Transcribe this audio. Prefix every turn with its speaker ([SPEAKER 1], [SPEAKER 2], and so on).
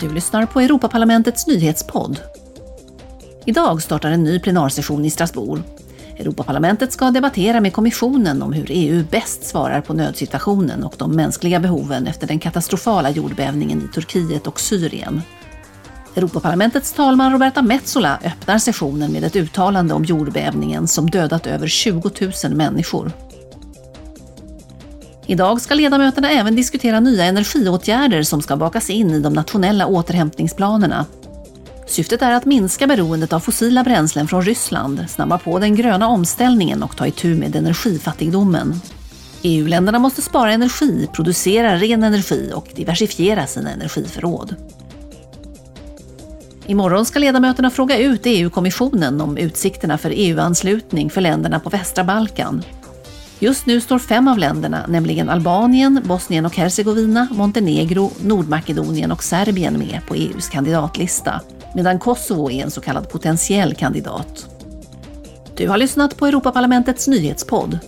[SPEAKER 1] Du lyssnar på Europaparlamentets nyhetspodd. Idag startar en ny plenarsession i Strasbourg. Europaparlamentet ska debattera med kommissionen om hur EU bäst svarar på nödsituationen och de mänskliga behoven efter den katastrofala jordbävningen i Turkiet och Syrien. Europaparlamentets talman Roberta Metsola öppnar sessionen med ett uttalande om jordbävningen som dödat över 20 000 människor. Idag ska ledamöterna även diskutera nya energiåtgärder som ska bakas in i de nationella återhämtningsplanerna. Syftet är att minska beroendet av fossila bränslen från Ryssland, snabba på den gröna omställningen och ta itu med energifattigdomen. EU-länderna måste spara energi, producera ren energi och diversifiera sina energiförråd. Imorgon ska ledamöterna fråga ut EU-kommissionen om utsikterna för EU-anslutning för länderna på västra Balkan. Just nu står fem av länderna, nämligen Albanien, Bosnien och Hercegovina, Montenegro, Nordmakedonien och Serbien med på EUs kandidatlista, medan Kosovo är en så kallad potentiell kandidat. Du har lyssnat på Europaparlamentets nyhetspodd